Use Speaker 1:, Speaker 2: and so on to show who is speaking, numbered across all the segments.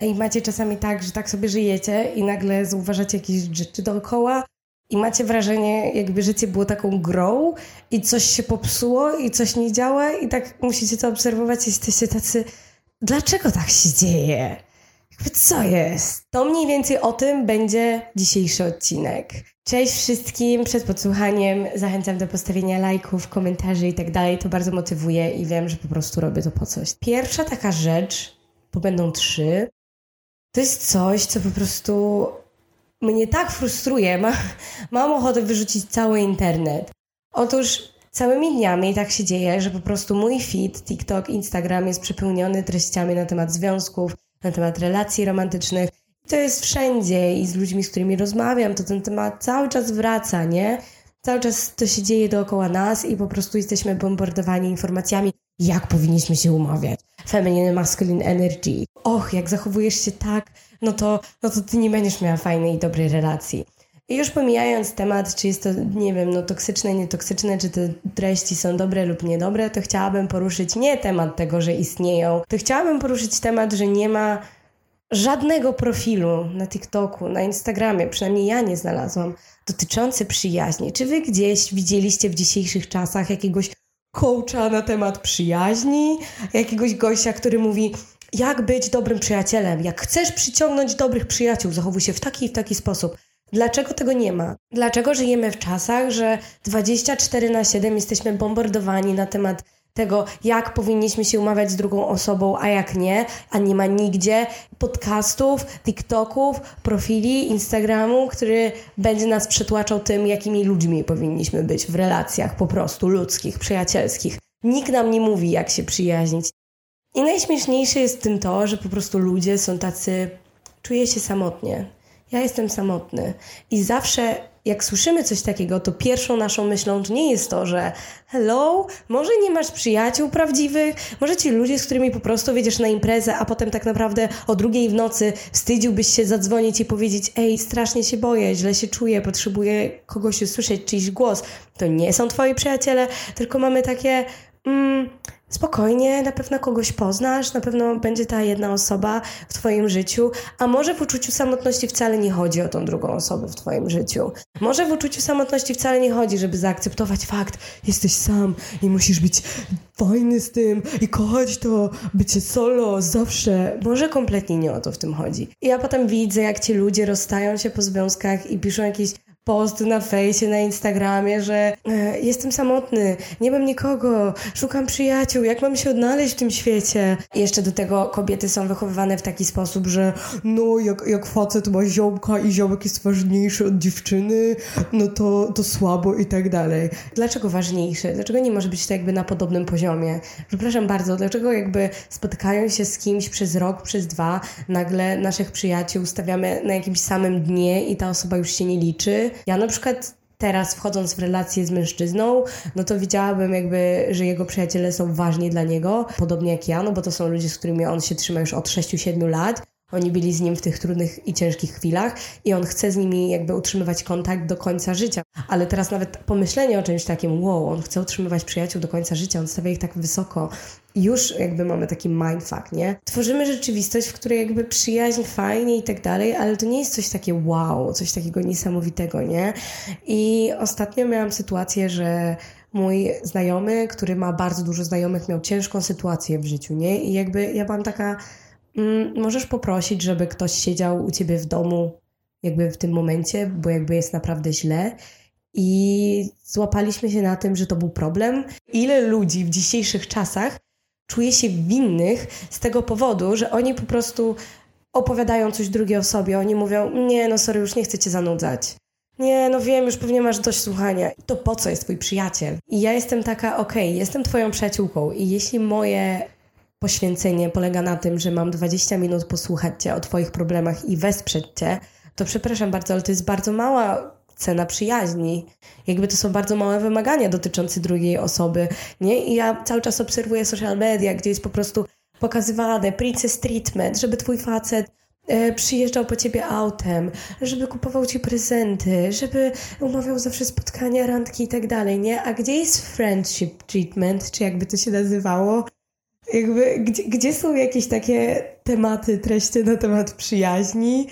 Speaker 1: I macie czasami tak, że tak sobie żyjecie i nagle zauważacie jakieś rzeczy dookoła i macie wrażenie, jakby życie było taką grą i coś się popsuło i coś nie działa i tak musicie to obserwować i jesteście tacy, dlaczego tak się dzieje? Jakby co jest? To mniej więcej o tym będzie dzisiejszy odcinek. Cześć wszystkim, przed podsłuchaniem zachęcam do postawienia lajków, komentarzy i tak dalej. To bardzo motywuje i wiem, że po prostu robię to po coś. Pierwsza taka rzecz, bo będą trzy, to jest coś, co po prostu mnie tak frustruje. Ma, mam ochotę wyrzucić cały internet. Otóż całymi dniami tak się dzieje, że po prostu mój feed, TikTok, Instagram jest przepełniony treściami na temat związków, na temat relacji romantycznych. To jest wszędzie i z ludźmi, z którymi rozmawiam, to ten temat cały czas wraca, nie? Cały czas to się dzieje dookoła nas i po prostu jesteśmy bombardowani informacjami, jak powinniśmy się umawiać. Feminine, masculine energy. Och, jak zachowujesz się tak, no to, no to ty nie będziesz miała fajnej i dobrej relacji. I już pomijając temat, czy jest to, nie wiem, no toksyczne, nietoksyczne, czy te treści są dobre lub niedobre, to chciałabym poruszyć nie temat tego, że istnieją, to chciałabym poruszyć temat, że nie ma żadnego profilu na TikToku, na Instagramie, przynajmniej ja nie znalazłam, dotyczący przyjaźni. Czy wy gdzieś widzieliście w dzisiejszych czasach jakiegoś coacha na temat przyjaźni, jakiegoś gościa, który mówi, jak być dobrym przyjacielem, jak chcesz przyciągnąć dobrych przyjaciół, zachowuj się w taki i w taki sposób. Dlaczego tego nie ma? Dlaczego żyjemy w czasach, że 24 na 7 jesteśmy bombardowani na temat tego, jak powinniśmy się umawiać z drugą osobą, a jak nie, a nie ma nigdzie podcastów, TikToków, profili, Instagramu, który będzie nas przetłaczał tym, jakimi ludźmi powinniśmy być w relacjach po prostu ludzkich, przyjacielskich. Nikt nam nie mówi, jak się przyjaźnić. I najśmieszniejsze jest w tym to, że po prostu ludzie są tacy, czuję się samotnie. Ja jestem samotny. I zawsze jak słyszymy coś takiego, to pierwszą naszą myślą nie jest to, że hello, może nie masz przyjaciół prawdziwych, może ci ludzie, z którymi po prostu wiedziesz na imprezę, a potem tak naprawdę o drugiej w nocy wstydziłbyś się zadzwonić i powiedzieć ej, strasznie się boję, źle się czuję, potrzebuję kogoś usłyszeć, czyjś głos. To nie są twoi przyjaciele, tylko mamy takie... Mm, spokojnie, na pewno kogoś poznasz, na pewno będzie ta jedna osoba w Twoim życiu, a może w uczuciu samotności wcale nie chodzi o tą drugą osobę w Twoim życiu. Może w uczuciu samotności wcale nie chodzi, żeby zaakceptować fakt, jesteś sam i musisz być fajny z tym i kochać to bycie solo zawsze. Może kompletnie nie o to w tym chodzi. I ja potem widzę, jak ci ludzie rozstają się po związkach i piszą jakieś post na fejsie, na Instagramie, że e, jestem samotny, nie mam nikogo, szukam przyjaciół, jak mam się odnaleźć w tym świecie. I jeszcze do tego kobiety są wychowywane w taki sposób, że no jak, jak facet ma ziomka i ziomek jest ważniejszy od dziewczyny, no to, to słabo i tak dalej. Dlaczego ważniejszy? Dlaczego nie może być to jakby na podobnym poziomie? Przepraszam bardzo, dlaczego jakby spotykają się z kimś przez rok, przez dwa, nagle naszych przyjaciół stawiamy na jakimś samym dnie i ta osoba już się nie liczy, ja na przykład teraz wchodząc w relację z mężczyzną, no to widziałabym jakby, że jego przyjaciele są ważni dla niego, podobnie jak ja, no bo to są ludzie, z którymi on się trzyma już od 6-7 lat oni byli z nim w tych trudnych i ciężkich chwilach i on chce z nimi jakby utrzymywać kontakt do końca życia. Ale teraz nawet pomyślenie o czymś takim, wow, on chce utrzymywać przyjaciół do końca życia, on stawia ich tak wysoko. Już jakby mamy taki mindfuck, nie? Tworzymy rzeczywistość, w której jakby przyjaźń fajnie i tak dalej, ale to nie jest coś takie wow, coś takiego niesamowitego, nie? I ostatnio miałam sytuację, że mój znajomy, który ma bardzo dużo znajomych, miał ciężką sytuację w życiu, nie? I jakby ja byłam taka Mm, możesz poprosić, żeby ktoś siedział u ciebie w domu, jakby w tym momencie, bo jakby jest naprawdę źle. I złapaliśmy się na tym, że to był problem. Ile ludzi w dzisiejszych czasach czuje się winnych z tego powodu, że oni po prostu opowiadają coś drugiej osobie. Oni mówią: Nie, no sorry, już nie chcę cię zanudzać. Nie, no wiem, już pewnie masz dość słuchania. To po co jest twój przyjaciel? I ja jestem taka, okej, okay, jestem twoją przyjaciółką i jeśli moje poświęcenie polega na tym, że mam 20 minut posłuchać Cię o Twoich problemach i wesprzeć Cię, to przepraszam bardzo, ale to jest bardzo mała cena przyjaźni. Jakby to są bardzo małe wymagania dotyczące drugiej osoby, nie? I ja cały czas obserwuję social media, gdzie jest po prostu pokazywane princess treatment, żeby Twój facet e, przyjeżdżał po ciebie autem, żeby kupował ci prezenty, żeby umawiał zawsze spotkania, randki i tak dalej, nie? A gdzie jest friendship treatment, czy jakby to się nazywało? Jakby, gdzie, gdzie są jakieś takie tematy, treści na temat przyjaźni?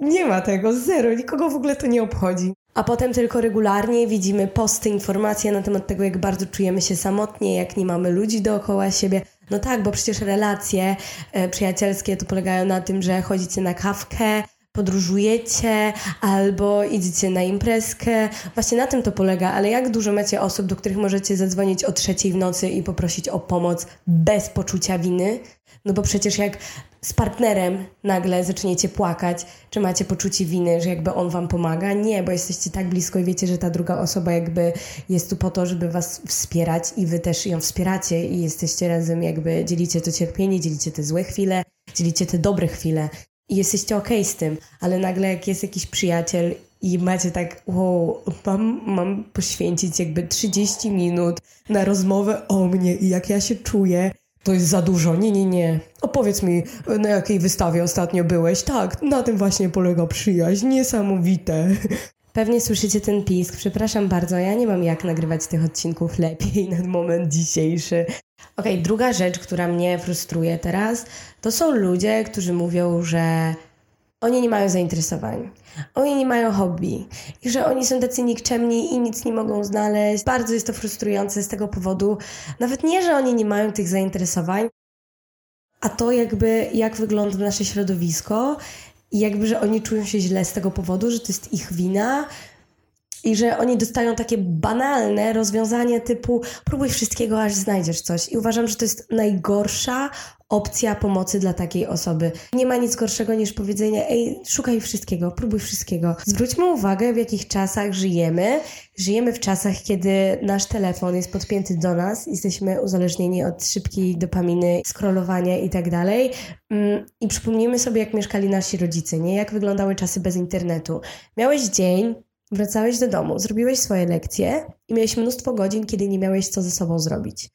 Speaker 1: Nie ma tego, zero, nikogo w ogóle to nie obchodzi. A potem tylko regularnie widzimy posty, informacje na temat tego, jak bardzo czujemy się samotnie, jak nie mamy ludzi dookoła siebie. No tak, bo przecież relacje e, przyjacielskie to polegają na tym, że chodzicie na kawkę, podróżujecie albo idziecie na imprezkę. Właśnie na tym to polega, ale jak dużo macie osób, do których możecie zadzwonić o trzeciej w nocy i poprosić o pomoc bez poczucia winy? No bo przecież jak z partnerem nagle zaczniecie płakać, czy macie poczucie winy, że jakby on wam pomaga? Nie, bo jesteście tak blisko i wiecie, że ta druga osoba jakby jest tu po to, żeby was wspierać i wy też ją wspieracie i jesteście razem jakby dzielicie to cierpienie, dzielicie te złe chwile, dzielicie te dobre chwile i jesteście okej okay z tym, ale nagle jak jest jakiś przyjaciel i macie tak, wow, mam, mam poświęcić jakby 30 minut na rozmowę o mnie i jak ja się czuję, to jest za dużo. Nie, nie, nie. Opowiedz mi, na jakiej wystawie ostatnio byłeś. Tak, na tym właśnie polega przyjaźń. Niesamowite. Pewnie słyszycie ten pisk. Przepraszam bardzo, ja nie mam jak nagrywać tych odcinków lepiej na moment dzisiejszy. Okej, okay, druga rzecz, która mnie frustruje teraz, to są ludzie, którzy mówią, że oni nie mają zainteresowań, oni nie mają hobby i że oni są tacy nikczemni i nic nie mogą znaleźć. Bardzo jest to frustrujące z tego powodu, nawet nie, że oni nie mają tych zainteresowań, a to jakby jak wygląda nasze środowisko i jakby, że oni czują się źle z tego powodu, że to jest ich wina, i że oni dostają takie banalne rozwiązanie typu próbuj wszystkiego, aż znajdziesz coś. I uważam, że to jest najgorsza opcja pomocy dla takiej osoby. Nie ma nic gorszego niż powiedzenie, ej, szukaj wszystkiego, próbuj wszystkiego. Zwróćmy uwagę, w jakich czasach żyjemy. Żyjemy w czasach, kiedy nasz telefon jest podpięty do nas, jesteśmy uzależnieni od szybkiej dopaminy, scrollowania i tak dalej. Mm, I przypomnijmy sobie, jak mieszkali nasi rodzice, nie? Jak wyglądały czasy bez internetu. Miałeś dzień, Wracałeś do domu, zrobiłeś swoje lekcje i miałeś mnóstwo godzin, kiedy nie miałeś co ze sobą zrobić.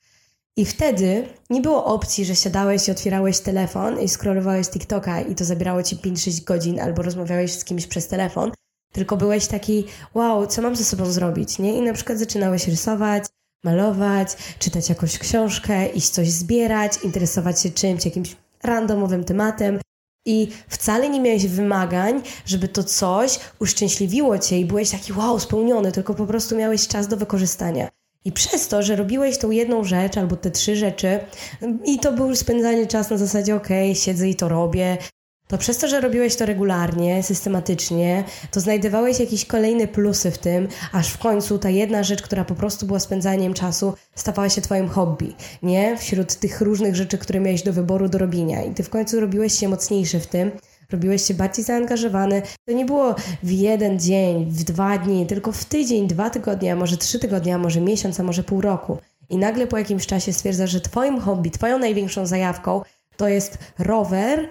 Speaker 1: I wtedy nie było opcji, że siadałeś i otwierałeś telefon i scrollowałeś TikToka i to zabierało ci 5-6 godzin albo rozmawiałeś z kimś przez telefon, tylko byłeś taki, wow, co mam ze sobą zrobić, nie? I na przykład zaczynałeś rysować, malować, czytać jakąś książkę, iść coś zbierać, interesować się czymś, jakimś randomowym tematem i wcale nie miałeś wymagań, żeby to coś uszczęśliwiło cię i byłeś taki wow, spełniony, tylko po prostu miałeś czas do wykorzystania. I przez to, że robiłeś tą jedną rzecz albo te trzy rzeczy, i to był spędzanie czasu na zasadzie, okej, okay, siedzę i to robię, to przez to, że robiłeś to regularnie, systematycznie, to znajdowałeś jakieś kolejne plusy w tym, aż w końcu ta jedna rzecz, która po prostu była spędzaniem czasu, stawała się twoim hobby, nie? Wśród tych różnych rzeczy, które miałeś do wyboru, do robienia. I ty w końcu robiłeś się mocniejszy w tym, robiłeś się bardziej zaangażowany. To nie było w jeden dzień, w dwa dni, tylko w tydzień, dwa tygodnie, a może trzy tygodnie, a może miesiąc, a może pół roku. I nagle po jakimś czasie stwierdzasz, że twoim hobby, twoją największą zajawką to jest rower,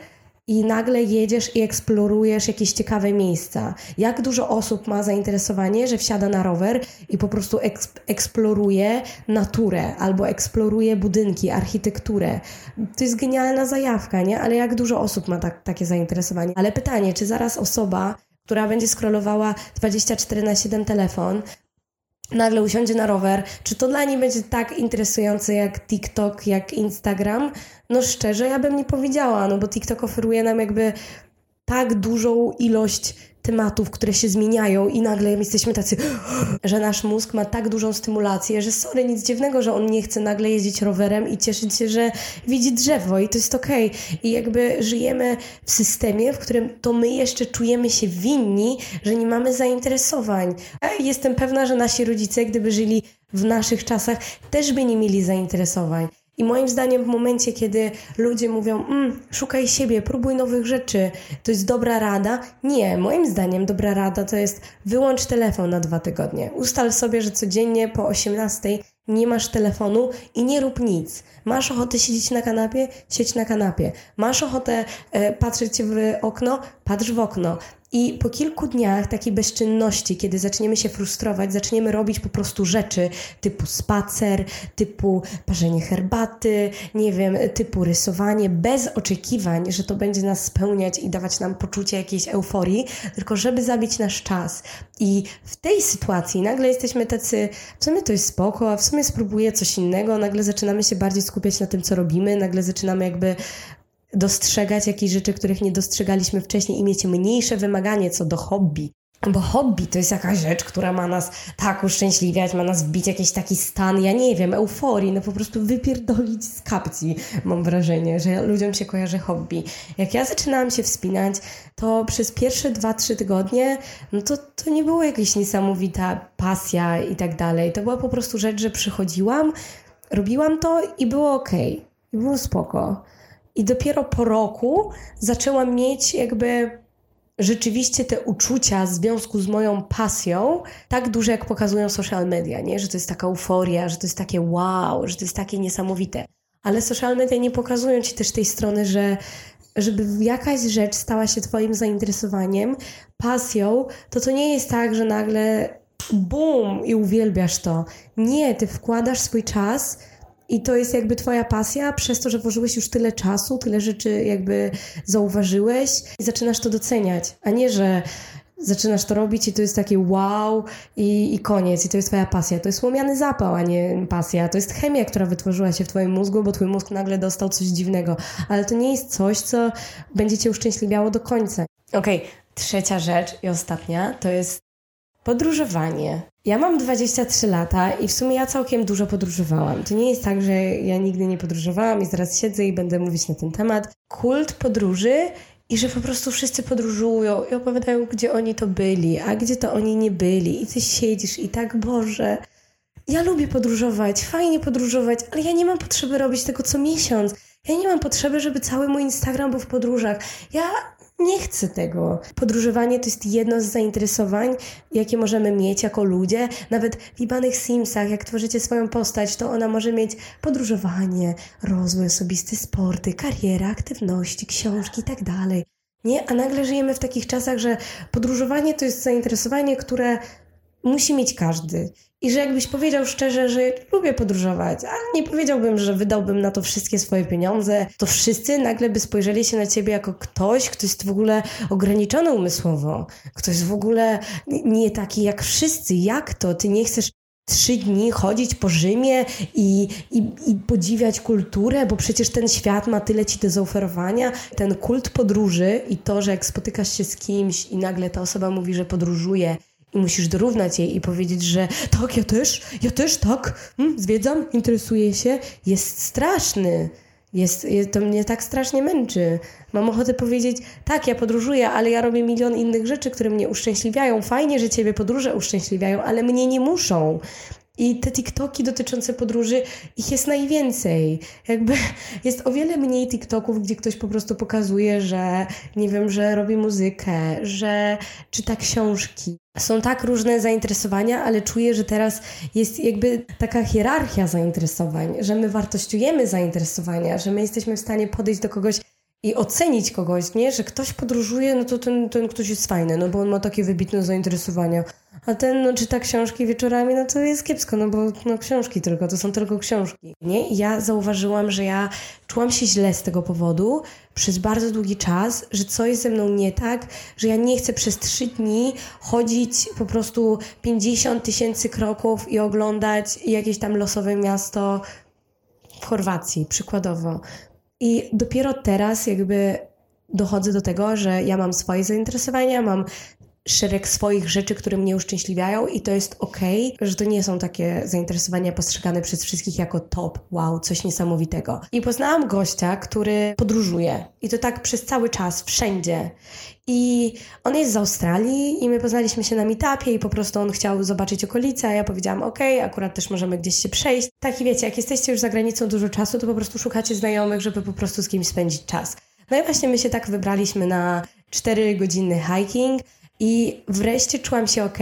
Speaker 1: i nagle jedziesz i eksplorujesz jakieś ciekawe miejsca. Jak dużo osób ma zainteresowanie, że wsiada na rower i po prostu eksploruje naturę albo eksploruje budynki, architekturę. To jest genialna zajawka, nie? Ale jak dużo osób ma tak, takie zainteresowanie? Ale pytanie, czy zaraz osoba, która będzie scrollowała 24 na 7 telefon, nagle usiądzie na rower, czy to dla niej będzie tak interesujące jak TikTok, jak Instagram? No szczerze, ja bym nie powiedziała, no bo TikTok oferuje nam jakby tak dużą ilość tematów, które się zmieniają i nagle jesteśmy tacy, że nasz mózg ma tak dużą stymulację, że sorry, nic dziwnego, że on nie chce nagle jeździć rowerem i cieszyć się, że widzi drzewo i to jest okej. Okay. I jakby żyjemy w systemie, w którym to my jeszcze czujemy się winni, że nie mamy zainteresowań. Jestem pewna, że nasi rodzice, gdyby żyli w naszych czasach, też by nie mieli zainteresowań. I moim zdaniem w momencie, kiedy ludzie mówią, mm, szukaj siebie, próbuj nowych rzeczy, to jest dobra rada. Nie, moim zdaniem dobra rada to jest wyłącz telefon na dwa tygodnie. Ustal sobie, że codziennie po 18 nie masz telefonu i nie rób nic. Masz ochotę siedzieć na kanapie? Siedź na kanapie. Masz ochotę e, patrzeć w okno? Patrz w okno. I po kilku dniach takiej bezczynności, kiedy zaczniemy się frustrować, zaczniemy robić po prostu rzeczy typu spacer, typu parzenie herbaty, nie wiem, typu rysowanie, bez oczekiwań, że to będzie nas spełniać i dawać nam poczucie jakiejś euforii, tylko żeby zabić nasz czas. I w tej sytuacji nagle jesteśmy tacy, w sumie to jest spoko, a w sumie spróbuję coś innego, nagle zaczynamy się bardziej skupiać na tym, co robimy, nagle zaczynamy jakby dostrzegać jakieś rzeczy, których nie dostrzegaliśmy wcześniej i mieć mniejsze wymaganie co do hobby. Bo hobby to jest jakaś rzecz, która ma nas tak uszczęśliwiać, ma nas wbić jakiś taki stan, ja nie wiem, euforii, no po prostu wypierdolić z kapci, mam wrażenie, że ludziom się kojarzy hobby. Jak ja zaczynałam się wspinać, to przez pierwsze dwa, trzy tygodnie, no to, to nie było jakaś niesamowita pasja i tak dalej. To była po prostu rzecz, że przychodziłam, robiłam to i było ok, i było spoko. I dopiero po roku zaczęłam mieć jakby rzeczywiście te uczucia w związku z moją pasją tak duże, jak pokazują social media, nie? Że to jest taka euforia, że to jest takie wow, że to jest takie niesamowite. Ale social media nie pokazują ci też tej strony, że żeby jakaś rzecz stała się twoim zainteresowaniem, pasją, to to nie jest tak, że nagle bum i uwielbiasz to. Nie, ty wkładasz swój czas i to jest jakby twoja pasja przez to, że włożyłeś już tyle czasu, tyle rzeczy jakby zauważyłeś i zaczynasz to doceniać, a nie, że zaczynasz to robić i to jest takie wow i, i koniec, i to jest twoja pasja. To jest słomiany zapał, a nie pasja. To jest chemia, która wytworzyła się w twoim mózgu, bo twój mózg nagle dostał coś dziwnego. Ale to nie jest coś, co będzie cię uszczęśliwiało do końca. Okej, okay. trzecia rzecz i ostatnia to jest podróżowanie. Ja mam 23 lata i w sumie ja całkiem dużo podróżowałam. To nie jest tak, że ja nigdy nie podróżowałam i zaraz siedzę i będę mówić na ten temat. Kult podróży i że po prostu wszyscy podróżują i opowiadają, gdzie oni to byli, a gdzie to oni nie byli. I ty siedzisz i tak, Boże, ja lubię podróżować, fajnie podróżować, ale ja nie mam potrzeby robić tego co miesiąc. Ja nie mam potrzeby, żeby cały mój Instagram był w podróżach. Ja nie chcę tego. Podróżowanie to jest jedno z zainteresowań, jakie możemy mieć jako ludzie. Nawet w Ibanych Simsach, jak tworzycie swoją postać, to ona może mieć podróżowanie, rozwój osobisty, sporty, kariera, aktywności, książki itd. Tak nie? A nagle żyjemy w takich czasach, że podróżowanie to jest zainteresowanie, które musi mieć każdy. I że jakbyś powiedział szczerze, że lubię podróżować, ale nie powiedziałbym, że wydałbym na to wszystkie swoje pieniądze, to wszyscy nagle by spojrzeli się na ciebie jako ktoś, kto jest w ogóle ograniczony umysłowo, kto jest w ogóle nie taki jak wszyscy. Jak to? Ty nie chcesz trzy dni chodzić po Rzymie i, i, i, podziwiać kulturę, bo przecież ten świat ma tyle ci do zaoferowania. Ten kult podróży i to, że jak spotykasz się z kimś i nagle ta osoba mówi, że podróżuje i musisz dorównać jej i powiedzieć, że tak, ja też, ja też tak, hmm, zwiedzam, interesuję się, jest straszny. Jest, jest, to mnie tak strasznie męczy. Mam ochotę powiedzieć, tak, ja podróżuję, ale ja robię milion innych rzeczy, które mnie uszczęśliwiają. Fajnie, że ciebie podróże uszczęśliwiają, ale mnie nie muszą. I te TikToki dotyczące podróży, ich jest najwięcej. Jakby jest o wiele mniej TikToków, gdzie ktoś po prostu pokazuje, że nie wiem, że robi muzykę, że czyta książki. Są tak różne zainteresowania, ale czuję, że teraz jest jakby taka hierarchia zainteresowań, że my wartościujemy zainteresowania, że my jesteśmy w stanie podejść do kogoś i ocenić kogoś, nie? Że ktoś podróżuje, no to ten, ten ktoś jest fajny, no bo on ma takie wybitne zainteresowania. A ten no, czyta książki wieczorami, no to jest kiepsko, no bo no, książki tylko, to są tylko książki. Nie? I ja zauważyłam, że ja czułam się źle z tego powodu przez bardzo długi czas, że coś ze mną nie tak, że ja nie chcę przez trzy dni chodzić po prostu 50 tysięcy kroków i oglądać jakieś tam losowe miasto w Chorwacji, przykładowo. I dopiero teraz jakby dochodzę do tego, że ja mam swoje zainteresowania, mam szereg swoich rzeczy, które mnie uszczęśliwiają i to jest okej, okay, że to nie są takie zainteresowania postrzegane przez wszystkich jako top, wow, coś niesamowitego. I poznałam gościa, który podróżuje i to tak przez cały czas, wszędzie. I on jest z Australii i my poznaliśmy się na meetupie i po prostu on chciał zobaczyć okolice, a ja powiedziałam, okej, okay, akurat też możemy gdzieś się przejść. Tak i wiecie, jak jesteście już za granicą dużo czasu, to po prostu szukacie znajomych, żeby po prostu z kimś spędzić czas. No i właśnie my się tak wybraliśmy na 4 godziny hiking, i wreszcie czułam się ok,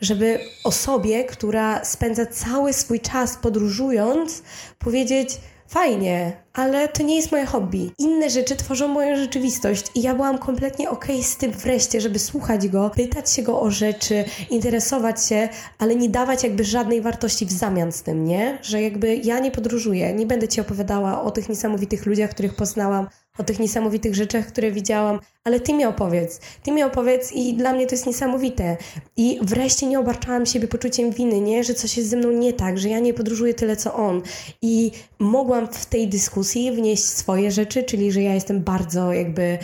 Speaker 1: żeby osobie, która spędza cały swój czas podróżując, powiedzieć: fajnie, ale to nie jest moje hobby. Inne rzeczy tworzą moją rzeczywistość i ja byłam kompletnie okej okay z tym wreszcie, żeby słuchać go, pytać się go o rzeczy, interesować się, ale nie dawać jakby żadnej wartości w zamian z tym, nie? Że jakby ja nie podróżuję, nie będę ci opowiadała o tych niesamowitych ludziach, których poznałam, o tych niesamowitych rzeczach, które widziałam, ale ty mi opowiedz, ty mi opowiedz i dla mnie to jest niesamowite. I wreszcie nie obarczałam siebie poczuciem winy, nie? Że coś jest ze mną nie tak, że ja nie podróżuję tyle co on. I mogłam w tej dyskusji wnieść swoje rzeczy, czyli że ja jestem bardzo jakby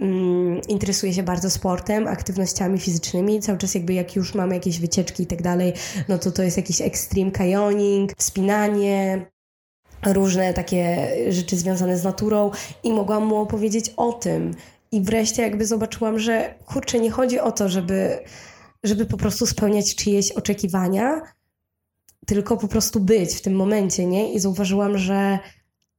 Speaker 1: mm, interesuję się bardzo sportem, aktywnościami fizycznymi, cały czas jakby jak już mamy jakieś wycieczki i tak dalej, no to to jest jakiś extreme canyoning, wspinanie, różne takie rzeczy związane z naturą i mogłam mu opowiedzieć o tym. I wreszcie jakby zobaczyłam, że kurczę, nie chodzi o to, żeby, żeby po prostu spełniać czyjeś oczekiwania, tylko po prostu być w tym momencie, nie? I zauważyłam, że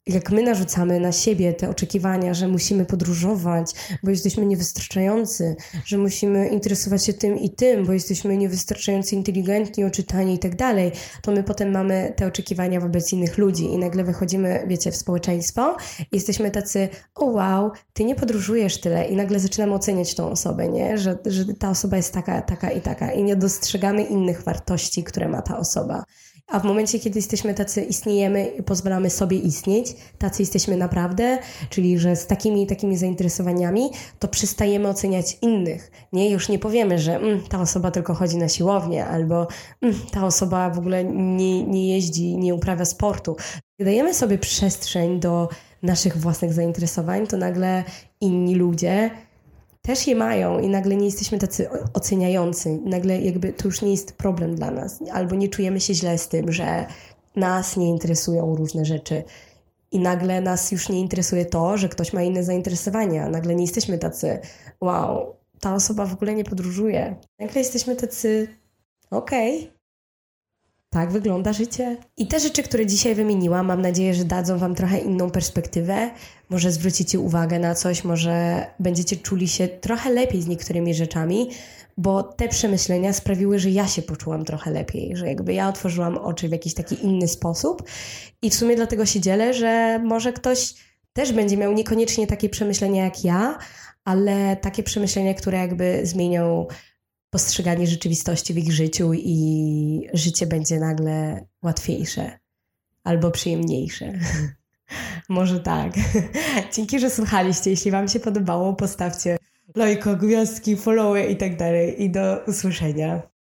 Speaker 1: jak my narzucamy na siebie te oczekiwania, że musimy podróżować, bo jesteśmy niewystarczający, że musimy interesować się tym i tym, bo jesteśmy niewystarczająco inteligentni, oczytani i tak dalej, to my potem mamy te oczekiwania wobec innych ludzi i nagle wychodzimy, wiecie, w społeczeństwo i jesteśmy tacy, o wow, ty nie podróżujesz tyle i nagle zaczynamy oceniać tą osobę, nie? Że, że ta osoba jest taka, taka i taka i nie dostrzegamy innych wartości, które ma ta osoba. A w momencie, kiedy jesteśmy tacy, istniejemy i pozwalamy sobie istnieć, tacy jesteśmy naprawdę, czyli że z takimi i takimi zainteresowaniami, to przestajemy oceniać innych. Nie, już nie powiemy, że mm, ta osoba tylko chodzi na siłownię, albo mm, ta osoba w ogóle nie, nie jeździ, nie uprawia sportu. Gdy dajemy sobie przestrzeń do naszych własnych zainteresowań, to nagle inni ludzie też je mają i nagle nie jesteśmy tacy oceniający. Nagle jakby to już nie jest problem dla nas. Albo nie czujemy się źle z tym, że nas nie interesują różne rzeczy. I nagle nas już nie interesuje to, że ktoś ma inne zainteresowania. Nagle nie jesteśmy tacy, wow, ta osoba w ogóle nie podróżuje. Nagle jesteśmy tacy, okej, okay, tak wygląda życie. I te rzeczy, które dzisiaj wymieniłam, mam nadzieję, że dadzą Wam trochę inną perspektywę. Może zwrócicie uwagę na coś, może będziecie czuli się trochę lepiej z niektórymi rzeczami, bo te przemyślenia sprawiły, że ja się poczułam trochę lepiej, że jakby ja otworzyłam oczy w jakiś taki inny sposób. I w sumie dlatego się dzielę, że może ktoś też będzie miał niekoniecznie takie przemyślenia jak ja, ale takie przemyślenia, które jakby zmienią postrzeganie rzeczywistości w ich życiu i życie będzie nagle łatwiejsze albo przyjemniejsze. Może tak. Dzięki, że słuchaliście. Jeśli Wam się podobało, postawcie lajko, gwiazdki, followy i tak dalej. I do usłyszenia.